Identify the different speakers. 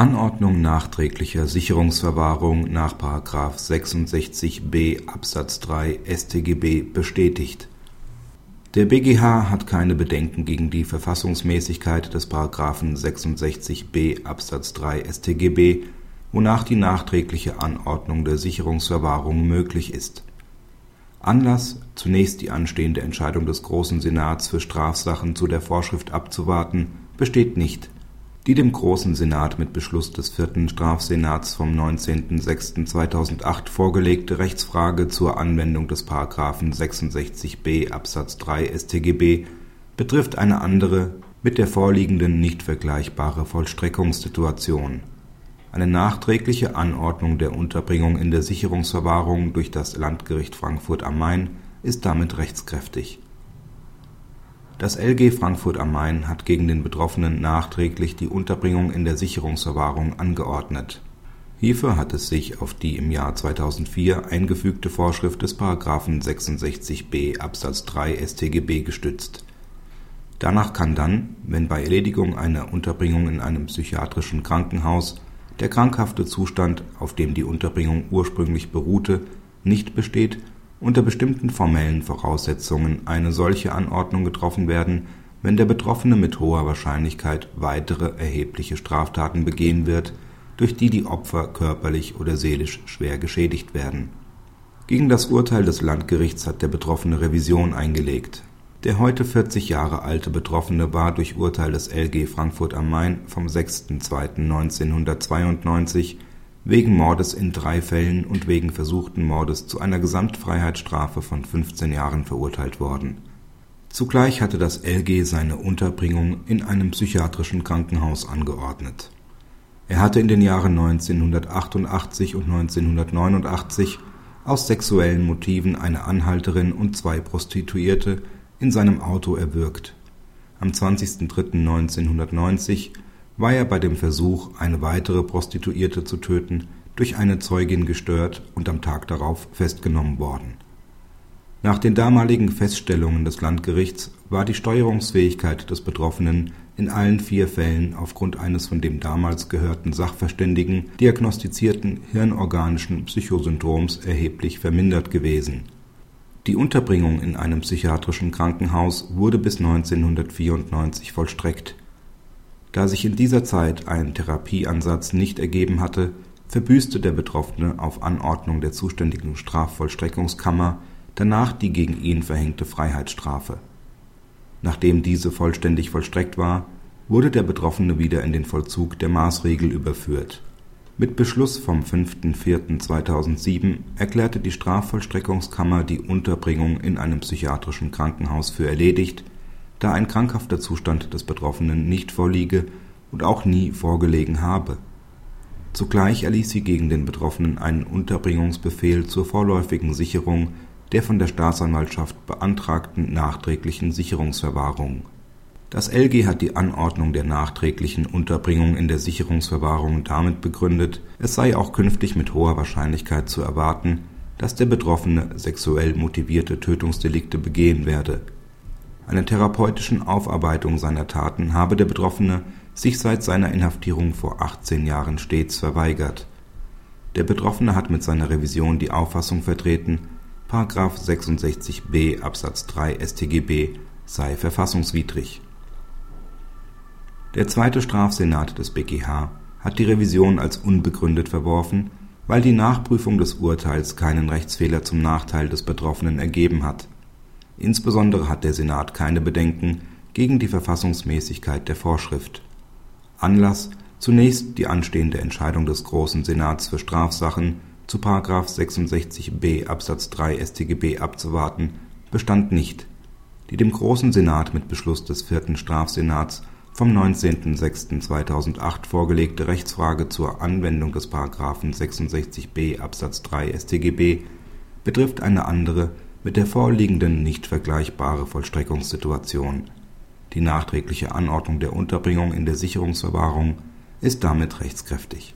Speaker 1: Anordnung nachträglicher Sicherungsverwahrung nach § 66b Absatz 3 StGB bestätigt. Der BgH hat keine Bedenken gegen die Verfassungsmäßigkeit des § 66b Absatz 3 StGB, wonach die nachträgliche Anordnung der Sicherungsverwahrung möglich ist. Anlass, zunächst die anstehende Entscheidung des Großen Senats für Strafsachen zu der Vorschrift abzuwarten, besteht nicht die dem Großen Senat mit Beschluss des vierten Strafsenats vom 19.06.2008 vorgelegte Rechtsfrage zur Anwendung des § 66b Absatz 3 StGB betrifft eine andere, mit der vorliegenden nicht vergleichbare Vollstreckungssituation. Eine nachträgliche Anordnung der Unterbringung in der Sicherungsverwahrung durch das Landgericht Frankfurt am Main ist damit rechtskräftig das LG Frankfurt am Main hat gegen den Betroffenen nachträglich die Unterbringung in der Sicherungsverwahrung angeordnet. Hierfür hat es sich auf die im Jahr 2004 eingefügte Vorschrift des § 66b Absatz 3 StGB gestützt. Danach kann dann, wenn bei Erledigung einer Unterbringung in einem psychiatrischen Krankenhaus der krankhafte Zustand, auf dem die Unterbringung ursprünglich beruhte, nicht besteht unter bestimmten formellen Voraussetzungen eine solche Anordnung getroffen werden, wenn der Betroffene mit hoher Wahrscheinlichkeit weitere erhebliche Straftaten begehen wird, durch die die Opfer körperlich oder seelisch schwer geschädigt werden. Gegen das Urteil des Landgerichts hat der Betroffene Revision eingelegt. Der heute 40 Jahre alte Betroffene war durch Urteil des LG Frankfurt am Main vom 6.2.1992 wegen Mordes in drei Fällen und wegen versuchten Mordes zu einer Gesamtfreiheitsstrafe von 15 Jahren verurteilt worden. Zugleich hatte das LG seine Unterbringung in einem psychiatrischen Krankenhaus angeordnet. Er hatte in den Jahren 1988 und 1989 aus sexuellen Motiven eine Anhalterin und zwei Prostituierte in seinem Auto erwürgt. Am 20.03.1990 war er bei dem Versuch, eine weitere Prostituierte zu töten, durch eine Zeugin gestört und am Tag darauf festgenommen worden. Nach den damaligen Feststellungen des Landgerichts war die Steuerungsfähigkeit des Betroffenen in allen vier Fällen aufgrund eines von dem damals gehörten Sachverständigen diagnostizierten hirnorganischen Psychosyndroms erheblich vermindert gewesen. Die Unterbringung in einem psychiatrischen Krankenhaus wurde bis 1994 vollstreckt da sich in dieser Zeit ein Therapieansatz nicht ergeben hatte, verbüßte der Betroffene auf Anordnung der zuständigen Strafvollstreckungskammer danach die gegen ihn verhängte Freiheitsstrafe. Nachdem diese vollständig vollstreckt war, wurde der Betroffene wieder in den Vollzug der Maßregel überführt. Mit Beschluss vom 5.4.2007 erklärte die Strafvollstreckungskammer die Unterbringung in einem psychiatrischen Krankenhaus für erledigt da ein krankhafter Zustand des Betroffenen nicht vorliege und auch nie vorgelegen habe. Zugleich erließ sie gegen den Betroffenen einen Unterbringungsbefehl zur vorläufigen Sicherung der von der Staatsanwaltschaft beantragten nachträglichen Sicherungsverwahrung. Das LG hat die Anordnung der nachträglichen Unterbringung in der Sicherungsverwahrung damit begründet, es sei auch künftig mit hoher Wahrscheinlichkeit zu erwarten, dass der Betroffene sexuell motivierte Tötungsdelikte begehen werde einer therapeutischen Aufarbeitung seiner Taten habe der Betroffene sich seit seiner Inhaftierung vor 18 Jahren stets verweigert. Der Betroffene hat mit seiner Revision die Auffassung vertreten, § 66b Absatz 3 StGB sei verfassungswidrig. Der zweite Strafsenat des BgH hat die Revision als unbegründet verworfen, weil die Nachprüfung des Urteils keinen Rechtsfehler zum Nachteil des Betroffenen ergeben hat Insbesondere hat der Senat keine Bedenken gegen die Verfassungsmäßigkeit der Vorschrift. Anlass, zunächst die anstehende Entscheidung des Großen Senats für Strafsachen zu § 66b Absatz 3 StGB abzuwarten, bestand nicht. Die dem Großen Senat mit Beschluss des vierten Strafsenats vom 19.06.2008 vorgelegte Rechtsfrage zur Anwendung des § 66b Absatz 3 StGB betrifft eine andere mit der vorliegenden nicht vergleichbare Vollstreckungssituation. Die nachträgliche Anordnung der Unterbringung in der Sicherungsverwahrung ist damit rechtskräftig